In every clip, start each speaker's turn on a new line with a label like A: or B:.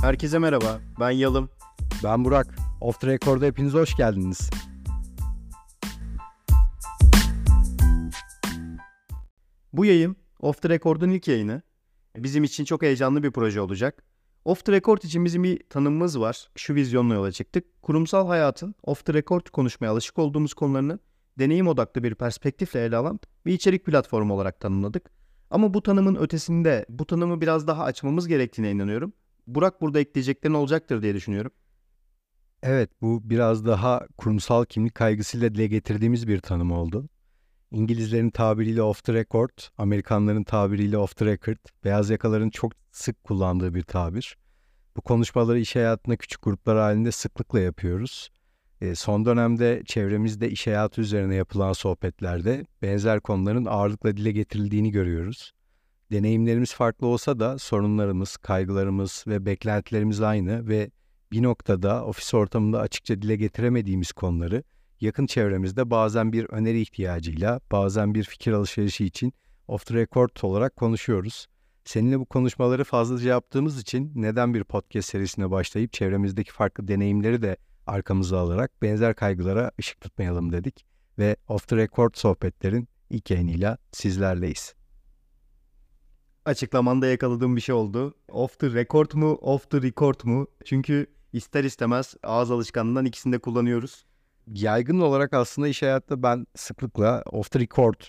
A: Herkese merhaba, ben Yalım.
B: Ben Burak. Off the Record'a hepiniz hoş geldiniz.
A: Bu yayın Off the Record'un ilk yayını. Bizim için çok heyecanlı bir proje olacak. Off the Record için bizim bir tanımımız var. Şu vizyonla yola çıktık. Kurumsal hayatın off the record konuşmaya alışık olduğumuz konularını deneyim odaklı bir perspektifle ele alan bir içerik platformu olarak tanımladık. Ama bu tanımın ötesinde bu tanımı biraz daha açmamız gerektiğine inanıyorum. Burak burada ekleyeceklerin olacaktır diye düşünüyorum.
B: Evet bu biraz daha kurumsal kimlik kaygısıyla dile getirdiğimiz bir tanım oldu. İngilizlerin tabiriyle off the record, Amerikanların tabiriyle off the record, beyaz yakaların çok sık kullandığı bir tabir. Bu konuşmaları iş hayatında küçük gruplar halinde sıklıkla yapıyoruz. E, son dönemde çevremizde iş hayatı üzerine yapılan sohbetlerde benzer konuların ağırlıkla dile getirildiğini görüyoruz. Deneyimlerimiz farklı olsa da sorunlarımız, kaygılarımız ve beklentilerimiz aynı ve bir noktada ofis ortamında açıkça dile getiremediğimiz konuları yakın çevremizde bazen bir öneri ihtiyacıyla, bazen bir fikir alışverişi için off the record olarak konuşuyoruz. Seninle bu konuşmaları fazlaca yaptığımız için neden bir podcast serisine başlayıp çevremizdeki farklı deneyimleri de arkamıza alarak benzer kaygılara ışık tutmayalım dedik ve off the record sohbetlerin ilk yayınıyla sizlerleyiz.
A: Açıklamanda yakaladığım bir şey oldu. Off the record mu, off the record mu? Çünkü ister istemez ağız alışkanlığından ikisini de kullanıyoruz.
B: Yaygın olarak aslında iş hayatta ben sıklıkla off the record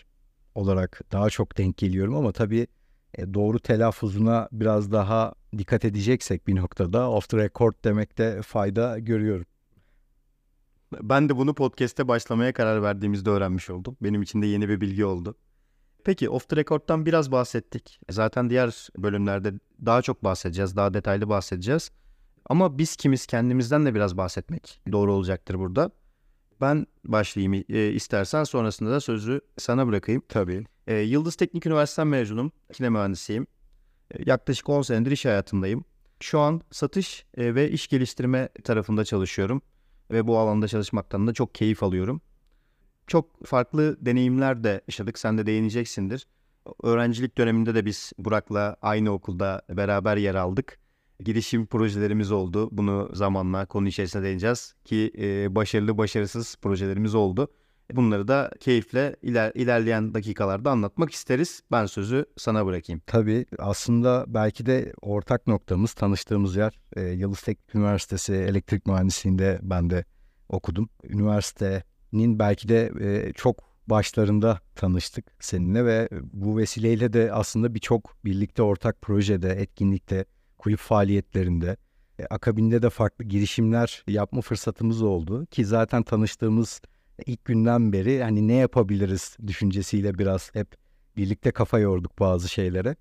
B: olarak daha çok denk geliyorum ama tabii e, doğru telaffuzuna biraz daha dikkat edeceksek bir noktada off the record demekte fayda görüyorum.
A: Ben de bunu podcast'te başlamaya karar verdiğimizde öğrenmiş oldum. Benim için de yeni bir bilgi oldu. Peki off the record'dan biraz bahsettik. Zaten diğer bölümlerde daha çok bahsedeceğiz, daha detaylı bahsedeceğiz. Ama biz kimiz kendimizden de biraz bahsetmek doğru olacaktır burada. Ben başlayayım e, istersen sonrasında da sözü sana bırakayım.
B: Tabii.
A: E, Yıldız Teknik Üniversitesi'nden mezunum. Makine mühendisiyim. E, yaklaşık 10 senedir iş hayatındayım. Şu an satış e, ve iş geliştirme tarafında çalışıyorum. Ve bu alanda çalışmaktan da çok keyif alıyorum. Çok farklı deneyimler de yaşadık. Sen de değineceksindir. Öğrencilik döneminde de biz Burak'la aynı okulda beraber yer aldık girişim projelerimiz oldu. Bunu zamanla konu içerisinde değineceğiz ki e, başarılı başarısız projelerimiz oldu. Bunları da keyifle iler, ilerleyen dakikalarda anlatmak isteriz. Ben sözü sana bırakayım.
B: Tabii aslında belki de ortak noktamız tanıştığımız yer e, Yıldız Teknik Üniversitesi elektrik mühendisliğinde ben de okudum. Üniversitenin belki de e, çok başlarında tanıştık seninle ve bu vesileyle de aslında birçok birlikte ortak projede, etkinlikte kulüp faaliyetlerinde, e, akabinde de farklı girişimler yapma fırsatımız oldu ki zaten tanıştığımız ilk günden beri hani ne yapabiliriz düşüncesiyle biraz hep birlikte kafa yorduk bazı şeylere.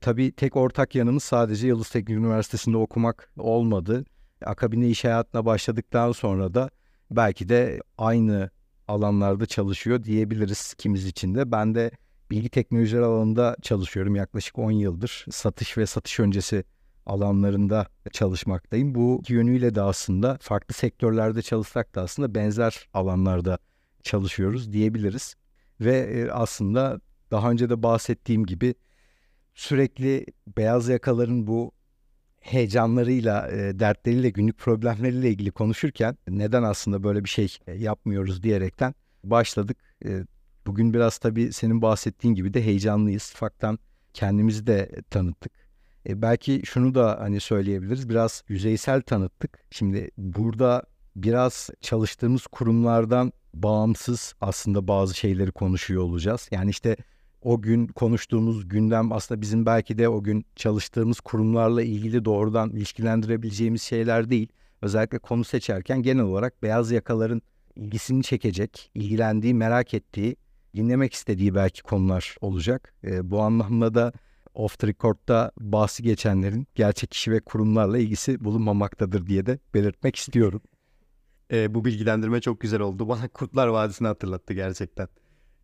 B: Tabii tek ortak yanımız sadece Yıldız Teknik Üniversitesi'nde okumak olmadı. Akabinde iş hayatına başladıktan sonra da belki de aynı alanlarda çalışıyor diyebiliriz kimiz için de. Ben de bilgi teknolojileri alanında çalışıyorum yaklaşık 10 yıldır. Satış ve satış öncesi alanlarında çalışmaktayım. Bu yönüyle de aslında farklı sektörlerde çalışsak da aslında benzer alanlarda çalışıyoruz diyebiliriz. Ve e, aslında daha önce de bahsettiğim gibi sürekli beyaz yakaların bu heyecanlarıyla, e, dertleriyle, günlük problemleriyle ilgili konuşurken neden aslında böyle bir şey e, yapmıyoruz diyerekten başladık. Bugün biraz tabii senin bahsettiğin gibi de heyecanlıyız. Faktan kendimizi de tanıttık. E, belki şunu da hani söyleyebiliriz. Biraz yüzeysel tanıttık. Şimdi burada biraz çalıştığımız kurumlardan bağımsız aslında bazı şeyleri konuşuyor olacağız. Yani işte o gün konuştuğumuz gündem aslında bizim belki de o gün çalıştığımız kurumlarla ilgili doğrudan ilişkilendirebileceğimiz şeyler değil. Özellikle konu seçerken genel olarak beyaz yakaların ilgisini çekecek, ilgilendiği, merak ettiği, dinlemek istediği belki konular olacak. E, bu anlamda da off the record'da bahsi geçenlerin gerçek kişi ve kurumlarla ilgisi bulunmamaktadır diye de belirtmek istiyorum.
A: E, bu bilgilendirme çok güzel oldu. Bana Kurtlar Vadisi'ni hatırlattı gerçekten.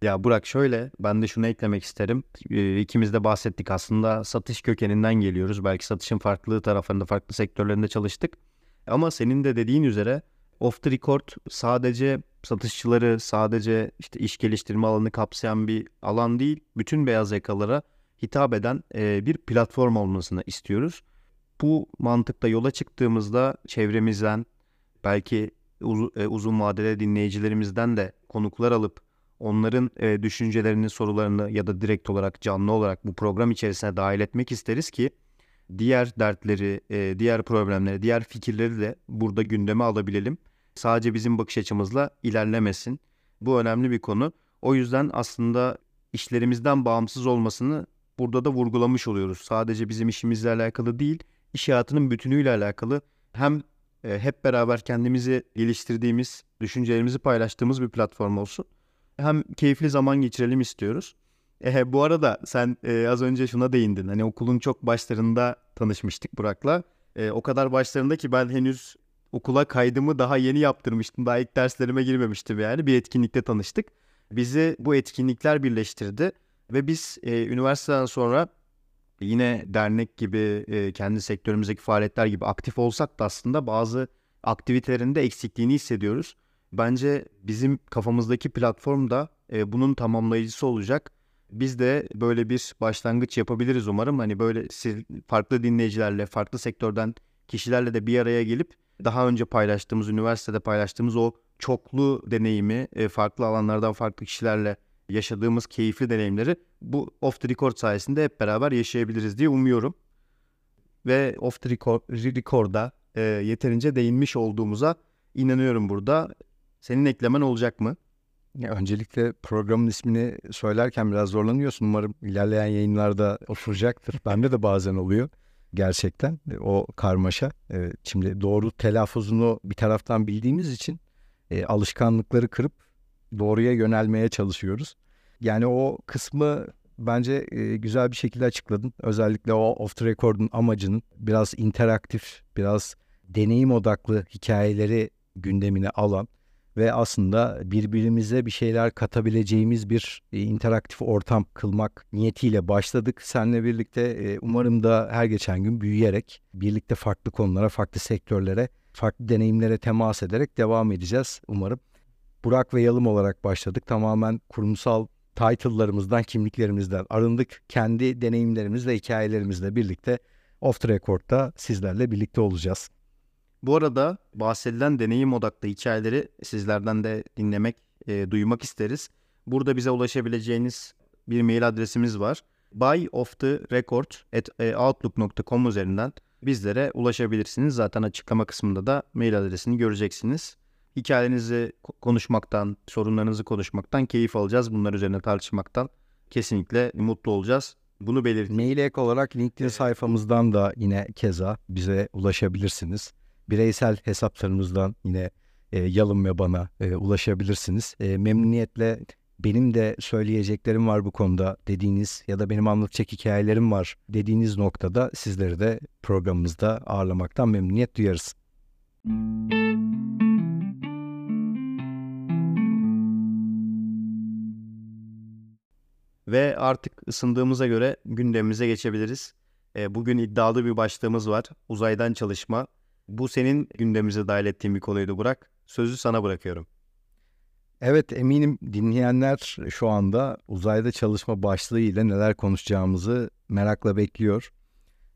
A: Ya Burak şöyle ben de şunu eklemek isterim. E, ikimiz de bahsettik aslında satış kökeninden geliyoruz. Belki satışın farklı taraflarında farklı sektörlerinde çalıştık. Ama senin de dediğin üzere off the record sadece satışçıları sadece işte iş geliştirme alanını kapsayan bir alan değil. Bütün beyaz yakalara hitap eden bir platform olmasını istiyoruz. Bu mantıkta yola çıktığımızda çevremizden belki uz- uzun vadede dinleyicilerimizden de konuklar alıp onların e, düşüncelerini, sorularını ya da direkt olarak canlı olarak bu program içerisine dahil etmek isteriz ki diğer dertleri, e, diğer problemleri, diğer fikirleri de burada gündeme alabilelim. Sadece bizim bakış açımızla ilerlemesin. Bu önemli bir konu. O yüzden aslında işlerimizden bağımsız olmasını burada da vurgulamış oluyoruz. Sadece bizim işimizle alakalı değil, iş hayatının bütünüyle alakalı. Hem hep beraber kendimizi geliştirdiğimiz, düşüncelerimizi paylaştığımız bir platform olsun. Hem keyifli zaman geçirelim istiyoruz. E, bu arada sen e, az önce şuna değindin. Hani okulun çok başlarında tanışmıştık Burak'la. E, o kadar başlarında ki ben henüz okula kaydımı daha yeni yaptırmıştım. Daha ilk derslerime girmemiştim yani. Bir etkinlikte tanıştık. Bizi bu etkinlikler birleştirdi. Ve biz e, üniversiteden sonra yine dernek gibi e, kendi sektörümüzdeki faaliyetler gibi aktif olsak da aslında bazı aktivitelerinde eksikliğini hissediyoruz. Bence bizim kafamızdaki platform da e, bunun tamamlayıcısı olacak. Biz de böyle bir başlangıç yapabiliriz umarım. Hani böyle siz, farklı dinleyicilerle, farklı sektörden kişilerle de bir araya gelip daha önce paylaştığımız, üniversitede paylaştığımız o çoklu deneyimi, e, farklı alanlardan farklı kişilerle yaşadığımız keyifli deneyimleri bu Off the Record sayesinde hep beraber yaşayabiliriz diye umuyorum. Ve Off the Record, Record'a e, yeterince değinmiş olduğumuza inanıyorum burada. Senin eklemen olacak mı?
B: Ya öncelikle programın ismini söylerken biraz zorlanıyorsun. Umarım ilerleyen yayınlarda oturacaktır. Bende de bazen oluyor gerçekten o karmaşa. Evet, şimdi doğru telaffuzunu bir taraftan bildiğimiz için e, alışkanlıkları kırıp doğruya yönelmeye çalışıyoruz. Yani o kısmı bence e, güzel bir şekilde açıkladın. Özellikle o off the record'un amacının biraz interaktif, biraz deneyim odaklı hikayeleri gündemine alan ve aslında birbirimize bir şeyler katabileceğimiz bir e, interaktif ortam kılmak niyetiyle başladık. Seninle birlikte e, umarım da her geçen gün büyüyerek birlikte farklı konulara, farklı sektörlere, farklı deneyimlere temas ederek devam edeceğiz umarım. Burak ve Yalım olarak başladık. Tamamen kurumsal title'larımızdan, kimliklerimizden arındık. Kendi deneyimlerimizle, hikayelerimizle birlikte Off the Record'da sizlerle birlikte olacağız.
A: Bu arada bahsedilen deneyim odaklı hikayeleri sizlerden de dinlemek, e, duymak isteriz. Burada bize ulaşabileceğiniz bir mail adresimiz var. buyofftherecord.outlook.com üzerinden bizlere ulaşabilirsiniz. Zaten açıklama kısmında da mail adresini göreceksiniz. Hikayelerinizi konuşmaktan, sorunlarınızı konuşmaktan keyif alacağız. Bunlar üzerine tartışmaktan kesinlikle mutlu olacağız. Bunu belirteyim.
B: Mail ek olarak LinkedIn sayfamızdan da yine keza bize ulaşabilirsiniz. Bireysel hesaplarımızdan yine e, Yalın ve bana e, ulaşabilirsiniz. E, memnuniyetle benim de söyleyeceklerim var bu konuda dediğiniz ya da benim anlatacak hikayelerim var dediğiniz noktada sizleri de programımızda ağırlamaktan memnuniyet duyarız.
A: Ve artık ısındığımıza göre gündemimize geçebiliriz. E, bugün iddialı bir başlığımız var. Uzaydan çalışma. Bu senin gündemimize dahil ettiğin bir konuydu Burak. Sözü sana bırakıyorum.
B: Evet eminim dinleyenler şu anda uzayda çalışma başlığı ile neler konuşacağımızı merakla bekliyor.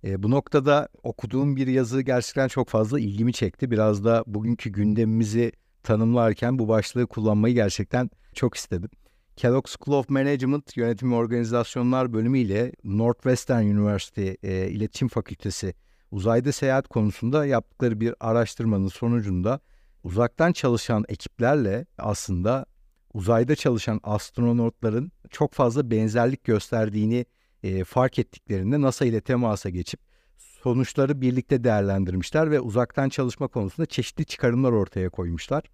B: E, bu noktada okuduğum bir yazı gerçekten çok fazla ilgimi çekti. Biraz da bugünkü gündemimizi tanımlarken bu başlığı kullanmayı gerçekten çok istedim. Kellogg School of Management Yönetim ve Organizasyonlar Bölümü ile Northwestern University e, İletişim Fakültesi uzayda seyahat konusunda yaptıkları bir araştırmanın sonucunda uzaktan çalışan ekiplerle aslında uzayda çalışan astronotların çok fazla benzerlik gösterdiğini e, fark ettiklerinde NASA ile temasa geçip sonuçları birlikte değerlendirmişler ve uzaktan çalışma konusunda çeşitli çıkarımlar ortaya koymuşlar.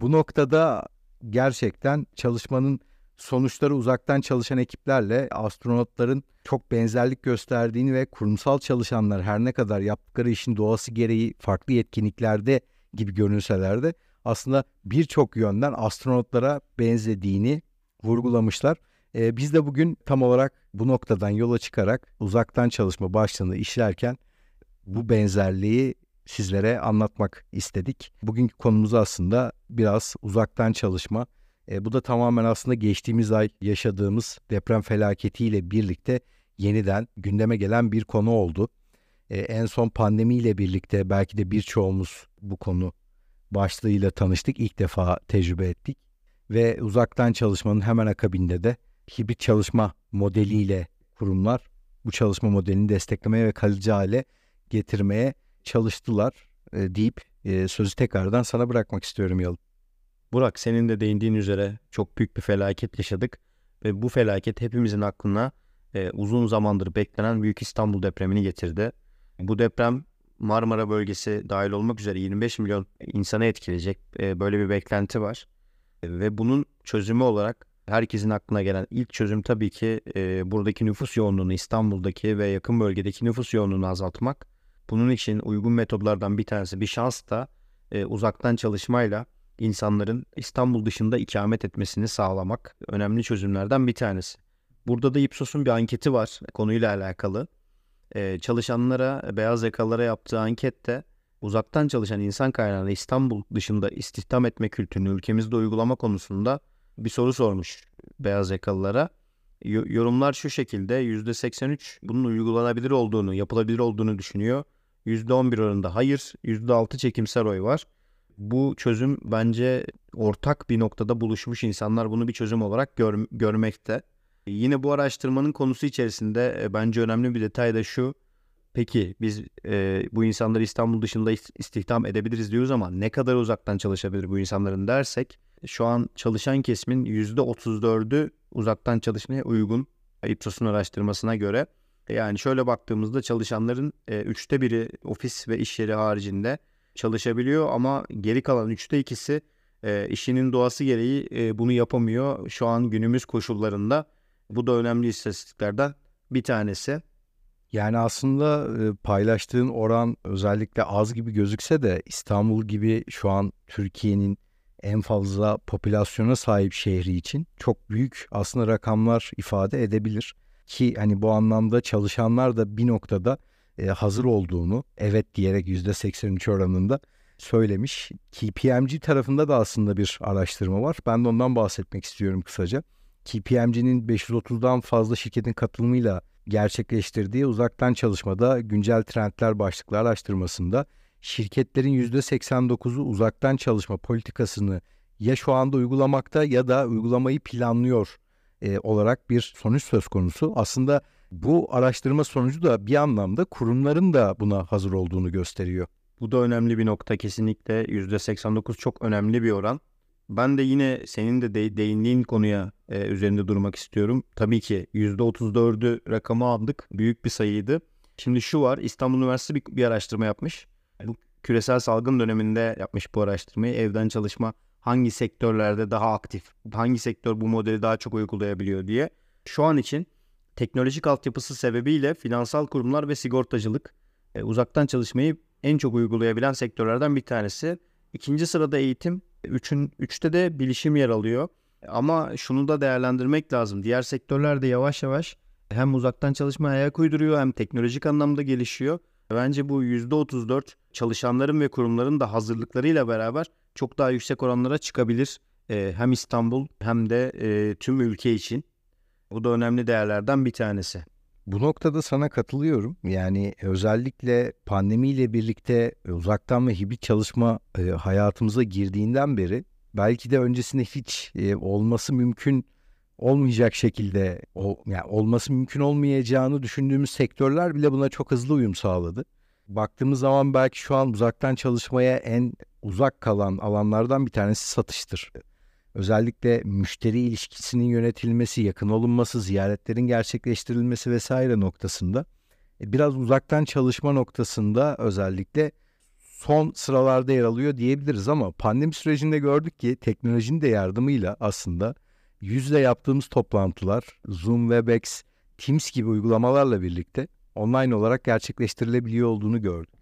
B: Bu noktada gerçekten çalışmanın sonuçları uzaktan çalışan ekiplerle astronotların çok benzerlik gösterdiğini ve kurumsal çalışanlar her ne kadar yaptıkları işin doğası gereği farklı yetkinliklerde gibi görünseler de aslında birçok yönden astronotlara benzediğini vurgulamışlar. Ee, biz de bugün tam olarak bu noktadan yola çıkarak uzaktan çalışma başlığını işlerken bu benzerliği sizlere anlatmak istedik. Bugünkü konumuz aslında biraz uzaktan çalışma. E, bu da tamamen aslında geçtiğimiz ay yaşadığımız deprem felaketiyle birlikte yeniden gündeme gelen bir konu oldu. E, en son pandemiyle birlikte belki de birçoğumuz bu konu başlığıyla tanıştık. İlk defa tecrübe ettik. Ve uzaktan çalışmanın hemen akabinde de hibrit çalışma modeliyle kurumlar bu çalışma modelini desteklemeye ve kalıcı hale getirmeye çalıştılar e, deyip e, sözü tekrardan sana bırakmak istiyorum Yalın.
A: Burak senin de değindiğin üzere çok büyük bir felaket yaşadık ve bu felaket hepimizin aklına e, uzun zamandır beklenen Büyük İstanbul depremini getirdi. Bu deprem Marmara bölgesi dahil olmak üzere 25 milyon insana etkileyecek e, böyle bir beklenti var. E, ve bunun çözümü olarak herkesin aklına gelen ilk çözüm tabii ki e, buradaki nüfus yoğunluğunu İstanbul'daki ve yakın bölgedeki nüfus yoğunluğunu azaltmak. Bunun için uygun metodlardan bir tanesi bir şans da e, uzaktan çalışmayla insanların İstanbul dışında ikamet etmesini sağlamak önemli çözümlerden bir tanesi. Burada da Ipsos'un bir anketi var konuyla alakalı. Ee, çalışanlara, beyaz yakalılara yaptığı ankette uzaktan çalışan insan kaynağını İstanbul dışında istihdam etme kültürünü ülkemizde uygulama konusunda bir soru sormuş beyaz yakalılara. Yorumlar şu şekilde %83 bunun uygulanabilir olduğunu, yapılabilir olduğunu düşünüyor. %11 oranında hayır, %6 çekimsel oy var. Bu çözüm bence ortak bir noktada buluşmuş insanlar bunu bir çözüm olarak gör, görmekte. Yine bu araştırmanın konusu içerisinde e, bence önemli bir detay da şu. Peki biz e, bu insanları İstanbul dışında istihdam edebiliriz diyoruz ama ne kadar uzaktan çalışabilir bu insanların dersek şu an çalışan kesimin %34'ü uzaktan çalışmaya uygun Ipsos'un araştırmasına göre. Yani şöyle baktığımızda çalışanların e, üçte biri ofis ve iş yeri haricinde çalışabiliyor ama geri kalan üçte ikisi e, işinin doğası gereği e, bunu yapamıyor. Şu an günümüz koşullarında bu da önemli istatistiklerden bir tanesi.
B: Yani aslında paylaştığın oran özellikle az gibi gözükse de İstanbul gibi şu an Türkiye'nin en fazla popülasyona sahip şehri için çok büyük aslında rakamlar ifade edebilir. Ki hani bu anlamda çalışanlar da bir noktada e, hazır olduğunu evet diyerek %83 oranında söylemiş. KPMG tarafında da aslında bir araştırma var. Ben de ondan bahsetmek istiyorum kısaca. KPMG'nin 530'dan fazla şirketin katılımıyla gerçekleştirdiği uzaktan çalışmada güncel trendler başlıklı araştırmasında şirketlerin %89'u uzaktan çalışma politikasını ya şu anda uygulamakta ya da uygulamayı planlıyor e, olarak bir sonuç söz konusu. Aslında bu araştırma sonucu da bir anlamda kurumların da buna hazır olduğunu gösteriyor.
A: Bu da önemli bir nokta kesinlikle %89 çok önemli bir oran. Ben de yine senin de, de değindiğin konuya e, üzerinde durmak istiyorum. Tabii ki %34'ü rakamı aldık. Büyük bir sayıydı. Şimdi şu var İstanbul Üniversitesi bir, bir araştırma yapmış. Bu küresel salgın döneminde yapmış bu araştırmayı. Evden çalışma hangi sektörlerde daha aktif, hangi sektör bu modeli daha çok uygulayabiliyor diye. Şu an için teknolojik altyapısı sebebiyle finansal kurumlar ve sigortacılık e, uzaktan çalışmayı en çok uygulayabilen sektörlerden bir tanesi. İkinci sırada eğitim, üçün, üçte de bilişim yer alıyor. Ama şunu da değerlendirmek lazım. Diğer sektörler de yavaş yavaş hem uzaktan çalışmaya ayak uyduruyor hem teknolojik anlamda gelişiyor. Bence bu %34 çalışanların ve kurumların da hazırlıklarıyla beraber çok daha yüksek oranlara çıkabilir. E, hem İstanbul hem de e, tüm ülke için. Bu da önemli değerlerden bir tanesi.
B: Bu noktada sana katılıyorum. Yani özellikle pandemiyle birlikte uzaktan ve hibrit çalışma e, hayatımıza girdiğinden beri belki de öncesinde hiç e, olması mümkün olmayacak şekilde o yani olması mümkün olmayacağını düşündüğümüz sektörler bile buna çok hızlı uyum sağladı. Baktığımız zaman belki şu an uzaktan çalışmaya en uzak kalan alanlardan bir tanesi satıştır. Özellikle müşteri ilişkisinin yönetilmesi, yakın olunması, ziyaretlerin gerçekleştirilmesi vesaire noktasında e, biraz uzaktan çalışma noktasında özellikle son sıralarda yer alıyor diyebiliriz ama pandemi sürecinde gördük ki teknolojinin de yardımıyla aslında yüzle yaptığımız toplantılar, Zoom, Webex, Teams gibi uygulamalarla birlikte online olarak gerçekleştirilebiliyor olduğunu gördük.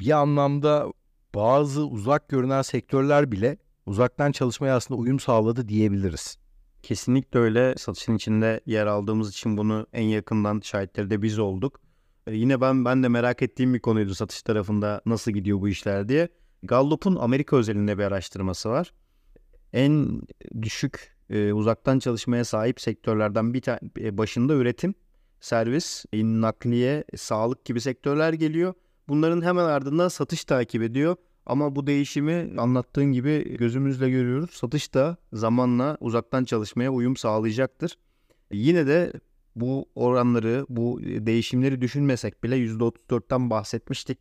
B: Bir anlamda bazı uzak görünen sektörler bile uzaktan çalışmaya aslında uyum sağladı diyebiliriz.
A: Kesinlikle öyle. Satışın içinde yer aldığımız için bunu en yakından şahitleri de biz olduk. Ee, yine ben ben de merak ettiğim bir konuydu satış tarafında nasıl gidiyor bu işler diye. Gallup'un Amerika özelinde bir araştırması var. En düşük e, uzaktan çalışmaya sahip sektörlerden bir tane başında üretim servis, nakliye, sağlık gibi sektörler geliyor. Bunların hemen ardından satış takip ediyor. Ama bu değişimi anlattığın gibi gözümüzle görüyoruz. Satış da zamanla uzaktan çalışmaya uyum sağlayacaktır. Yine de bu oranları, bu değişimleri düşünmesek bile %34'ten bahsetmiştik.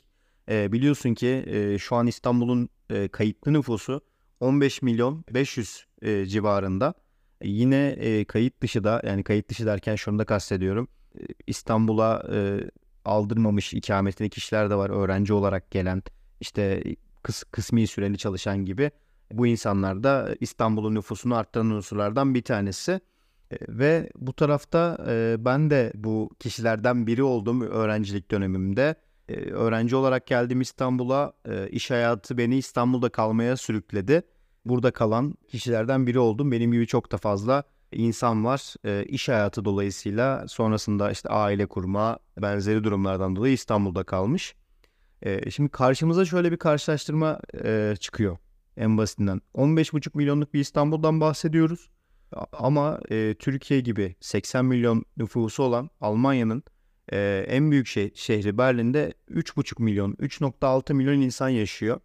A: E, biliyorsun ki e, şu an İstanbul'un e, kayıtlı nüfusu 15 milyon 500 e, civarında. E, yine e, kayıt dışı da yani kayıt dışı derken şunu da kastediyorum. E, İstanbul'a e, aldırmamış ikametli kişiler de var öğrenci olarak gelen işte kıs, kısmi süreli çalışan gibi. Bu insanlar da İstanbul'un nüfusunu arttıran unsurlardan bir tanesi. E, ve bu tarafta e, ben de bu kişilerden biri oldum öğrencilik dönemimde. E, öğrenci olarak geldim İstanbul'a. İş hayatı beni İstanbul'da kalmaya sürükledi. Burada kalan kişilerden biri oldum. Benim gibi çok da fazla insan var. İş hayatı dolayısıyla sonrasında işte aile kurma benzeri durumlardan dolayı İstanbul'da kalmış. E, şimdi karşımıza şöyle bir karşılaştırma e, çıkıyor en basitinden. 15,5 milyonluk bir İstanbul'dan bahsediyoruz. Ama e, Türkiye gibi 80 milyon nüfusu olan Almanya'nın e, en büyük şey, şehri Berlin'de 3,5 milyon, 3,6 milyon insan yaşıyor.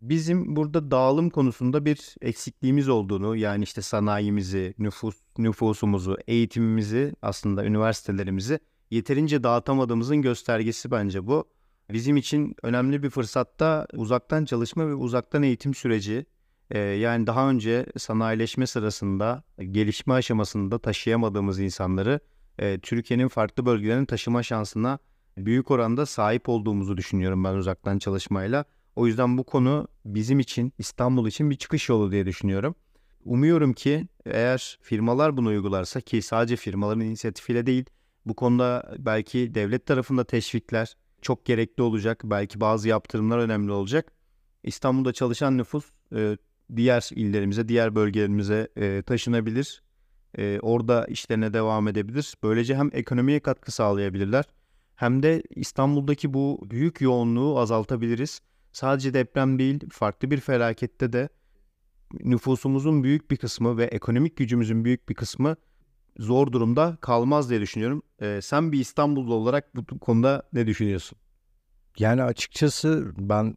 A: Bizim burada dağılım konusunda bir eksikliğimiz olduğunu yani işte sanayimizi, nüfus nüfusumuzu, eğitimimizi aslında üniversitelerimizi yeterince dağıtamadığımızın göstergesi bence bu. Bizim için önemli bir fırsatta uzaktan çalışma ve uzaktan eğitim süreci ee, yani daha önce sanayileşme sırasında gelişme aşamasında taşıyamadığımız insanları e, Türkiye'nin farklı bölgelerine taşıma şansına büyük oranda sahip olduğumuzu düşünüyorum ben uzaktan çalışmayla. O yüzden bu konu bizim için İstanbul için bir çıkış yolu diye düşünüyorum. Umuyorum ki eğer firmalar bunu uygularsa ki sadece firmaların inisiyatifiyle değil bu konuda belki devlet tarafında teşvikler çok gerekli olacak. Belki bazı yaptırımlar önemli olacak. İstanbul'da çalışan nüfus e, diğer illerimize, diğer bölgelerimize e, taşınabilir. E, orada işlerine devam edebilir. Böylece hem ekonomiye katkı sağlayabilirler hem de İstanbul'daki bu büyük yoğunluğu azaltabiliriz. Sadece deprem değil, farklı bir felakette de nüfusumuzun büyük bir kısmı ve ekonomik gücümüzün büyük bir kısmı zor durumda kalmaz diye düşünüyorum. E, sen bir İstanbullu olarak bu konuda ne düşünüyorsun?
B: Yani açıkçası ben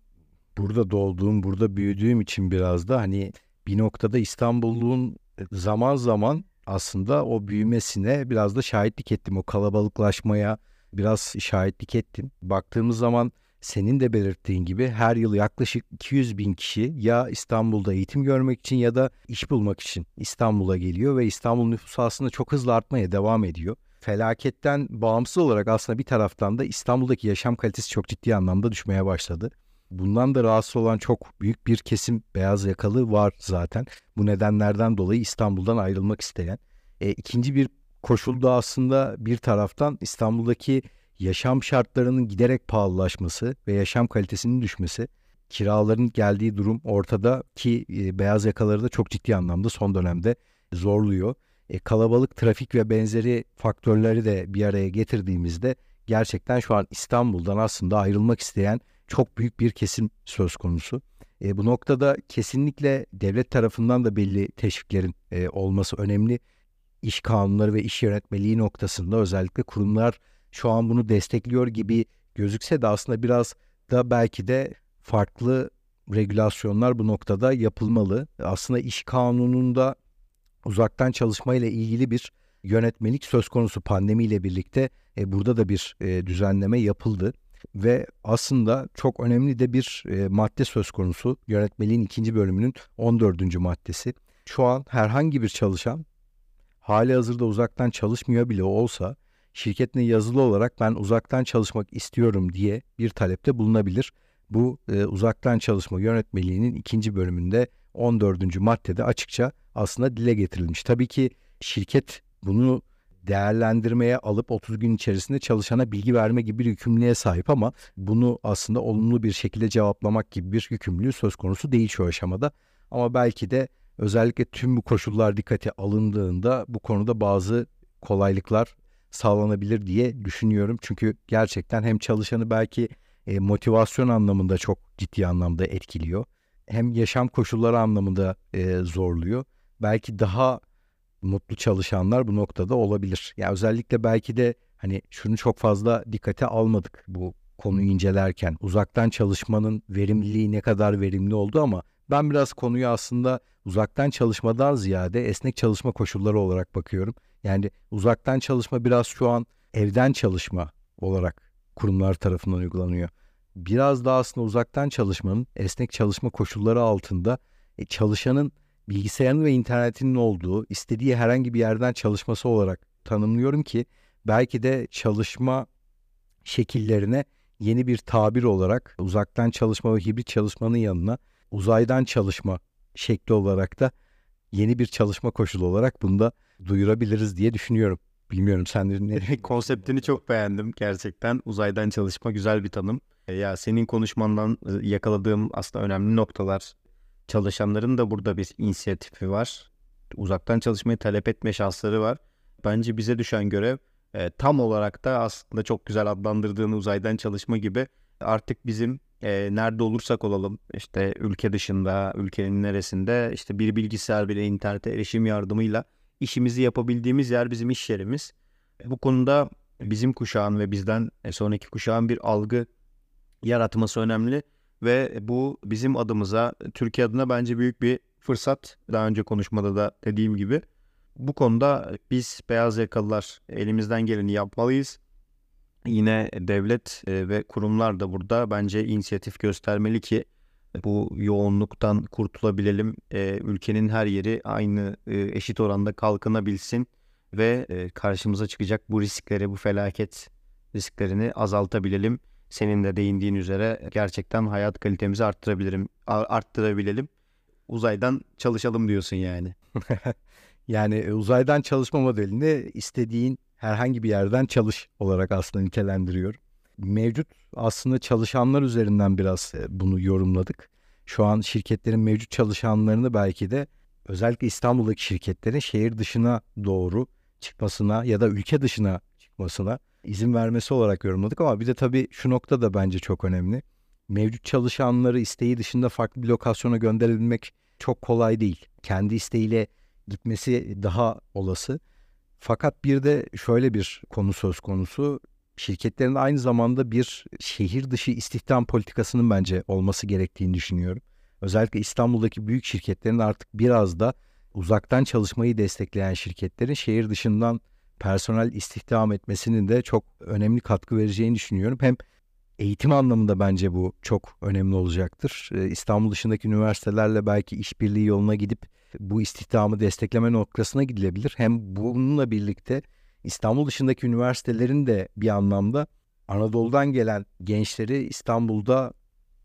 B: burada doğduğum, burada büyüdüğüm için biraz da hani bir noktada İstanbulluğun zaman zaman aslında o büyümesine biraz da şahitlik ettim. O kalabalıklaşmaya biraz şahitlik ettim. Baktığımız zaman senin de belirttiğin gibi her yıl yaklaşık 200 bin kişi ya İstanbul'da eğitim görmek için ya da iş bulmak için İstanbul'a geliyor ve İstanbul nüfusu aslında çok hızlı artmaya devam ediyor. Felaketten bağımsız olarak aslında bir taraftan da İstanbul'daki yaşam kalitesi çok ciddi anlamda düşmeye başladı. Bundan da rahatsız olan çok büyük bir kesim beyaz yakalı var zaten. Bu nedenlerden dolayı İstanbul'dan ayrılmak isteyen. E, ikinci bir koşul da aslında bir taraftan İstanbul'daki yaşam şartlarının giderek pahalılaşması ve yaşam kalitesinin düşmesi. Kiraların geldiği durum ortada ki e, beyaz yakaları da çok ciddi anlamda son dönemde zorluyor. E, kalabalık trafik ve benzeri faktörleri de bir araya getirdiğimizde gerçekten şu an İstanbul'dan aslında ayrılmak isteyen çok büyük bir kesim söz konusu. E, bu noktada kesinlikle devlet tarafından da belli teşviklerin e, olması önemli. İş kanunları ve iş yönetmeliği noktasında özellikle kurumlar şu an bunu destekliyor gibi gözükse de aslında biraz da belki de farklı regülasyonlar bu noktada yapılmalı. Aslında iş kanununda uzaktan çalışma ile ilgili bir yönetmelik söz konusu pandemiyle birlikte e, burada da bir e, düzenleme yapıldı ve aslında çok önemli de bir e, madde söz konusu. Yönetmeliğin ikinci bölümünün 14. maddesi. Şu an herhangi bir çalışan hali hazırda uzaktan çalışmıyor bile olsa şirketine yazılı olarak ben uzaktan çalışmak istiyorum diye bir talepte bulunabilir. Bu e, uzaktan çalışma yönetmeliğinin ikinci bölümünde 14. maddede açıkça aslında dile getirilmiş. Tabii ki şirket bunu değerlendirmeye alıp 30 gün içerisinde çalışana bilgi verme gibi bir yükümlülüğe sahip ama bunu aslında olumlu bir şekilde cevaplamak gibi bir yükümlülüğü söz konusu değil şu aşamada. Ama belki de özellikle tüm bu koşullar dikkate alındığında bu konuda bazı kolaylıklar sağlanabilir diye düşünüyorum. Çünkü gerçekten hem çalışanı belki e, motivasyon anlamında çok ciddi anlamda etkiliyor. Hem yaşam koşulları anlamında e, zorluyor. Belki daha mutlu çalışanlar bu noktada olabilir. Ya yani özellikle belki de hani şunu çok fazla dikkate almadık bu konuyu incelerken. Uzaktan çalışmanın verimliliği ne kadar verimli oldu ama ben biraz konuyu aslında uzaktan çalışmadan ziyade esnek çalışma koşulları olarak bakıyorum. Yani uzaktan çalışma biraz şu an evden çalışma olarak kurumlar tarafından uygulanıyor. Biraz da aslında uzaktan çalışmanın esnek çalışma koşulları altında e, çalışanın bilgisayarın ve internetinin olduğu istediği herhangi bir yerden çalışması olarak tanımlıyorum ki belki de çalışma şekillerine yeni bir tabir olarak uzaktan çalışma ve hibrit çalışmanın yanına uzaydan çalışma şekli olarak da yeni bir çalışma koşulu olarak bunu da duyurabiliriz diye düşünüyorum. Bilmiyorum sen ne
A: konseptini çok beğendim gerçekten. Uzaydan çalışma güzel bir tanım. E, ya senin konuşmandan e, yakaladığım aslında önemli noktalar çalışanların da burada bir inisiyatifi var. Uzaktan çalışmayı talep etme şansları var. Bence bize düşen görev e, tam olarak da aslında çok güzel adlandırdığın uzaydan çalışma gibi artık bizim e, nerede olursak olalım işte ülke dışında, ülkenin neresinde işte bir bilgisayar bile internete erişim yardımıyla işimizi yapabildiğimiz yer bizim iş yerimiz. Bu konuda bizim kuşağın ve bizden e, sonraki kuşağın bir algı yaratması önemli ve bu bizim adımıza Türkiye adına bence büyük bir fırsat. Daha önce konuşmada da dediğim gibi bu konuda biz beyaz yakalılar elimizden geleni yapmalıyız. Yine devlet e, ve kurumlar da burada bence inisiyatif göstermeli ki bu yoğunluktan kurtulabilelim. E, ülkenin her yeri aynı e, eşit oranda kalkınabilsin ve karşımıza çıkacak bu riskleri, bu felaket risklerini azaltabilelim. Senin de değindiğin üzere gerçekten hayat kalitemizi arttırabilirim, arttırabilelim. Uzaydan çalışalım diyorsun yani.
B: Yani e, uzaydan çalışma modelini istediğin herhangi bir yerden çalış olarak aslında nitelendiriyor. Mevcut aslında çalışanlar üzerinden biraz e, bunu yorumladık. Şu an şirketlerin mevcut çalışanlarını belki de özellikle İstanbul'daki şirketlerin şehir dışına doğru çıkmasına ya da ülke dışına çıkmasına izin vermesi olarak yorumladık ama bir de tabii şu nokta da bence çok önemli. Mevcut çalışanları isteği dışında farklı bir lokasyona gönderebilmek çok kolay değil. Kendi isteğiyle gitmesi daha olası. Fakat bir de şöyle bir konu söz konusu. Şirketlerin aynı zamanda bir şehir dışı istihdam politikasının bence olması gerektiğini düşünüyorum. Özellikle İstanbul'daki büyük şirketlerin artık biraz da uzaktan çalışmayı destekleyen şirketlerin şehir dışından personel istihdam etmesinin de çok önemli katkı vereceğini düşünüyorum. Hem eğitim anlamında bence bu çok önemli olacaktır. Ee, İstanbul dışındaki üniversitelerle belki işbirliği yoluna gidip bu istihdamı destekleme noktasına gidilebilir. Hem bununla birlikte İstanbul dışındaki üniversitelerin de bir anlamda Anadolu'dan gelen gençleri İstanbul'da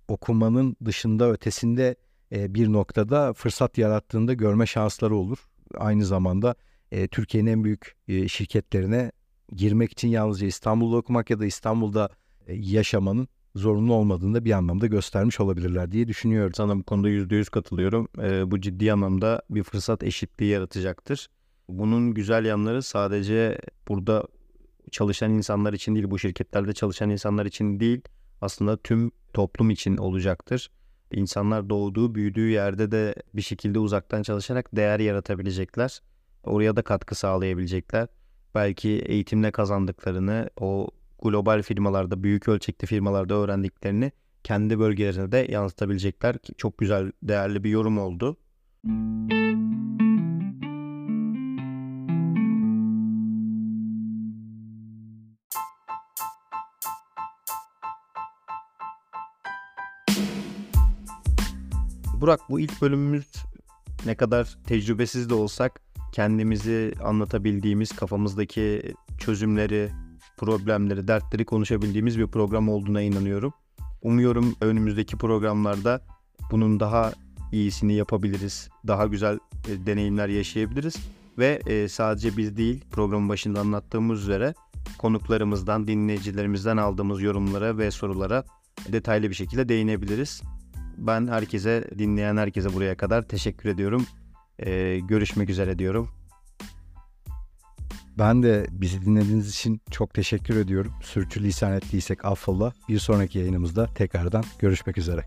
B: okumanın dışında ötesinde e, bir noktada fırsat yarattığında görme şansları olur. Aynı zamanda e, Türkiye'nin en büyük e, şirketlerine girmek için yalnızca İstanbul'da okumak ya da İstanbul'da yaşamanın zorunlu olmadığını da bir anlamda göstermiş olabilirler diye düşünüyorum.
A: Sana bu konuda yüzde yüz katılıyorum. Ee, bu ciddi anlamda bir fırsat eşitliği yaratacaktır. Bunun güzel yanları sadece burada çalışan insanlar için değil, bu şirketlerde çalışan insanlar için değil, aslında tüm toplum için olacaktır. İnsanlar doğduğu, büyüdüğü yerde de bir şekilde uzaktan çalışarak değer yaratabilecekler. Oraya da katkı sağlayabilecekler. Belki eğitimle kazandıklarını, o global firmalarda, büyük ölçekli firmalarda öğrendiklerini kendi bölgelerine de yansıtabilecekler. Çok güzel, değerli bir yorum oldu. Burak bu ilk bölümümüz ne kadar tecrübesiz de olsak kendimizi anlatabildiğimiz kafamızdaki çözümleri, problemleri, dertleri konuşabildiğimiz bir program olduğuna inanıyorum. Umuyorum önümüzdeki programlarda bunun daha iyisini yapabiliriz. Daha güzel e, deneyimler yaşayabiliriz. Ve e, sadece biz değil programın başında anlattığımız üzere konuklarımızdan, dinleyicilerimizden aldığımız yorumlara ve sorulara detaylı bir şekilde değinebiliriz. Ben herkese, dinleyen herkese buraya kadar teşekkür ediyorum. Ee, görüşmek üzere diyorum.
B: Ben de bizi dinlediğiniz için çok teşekkür ediyorum. Sürçülisan ettiysek affola. Bir sonraki yayınımızda tekrardan görüşmek üzere.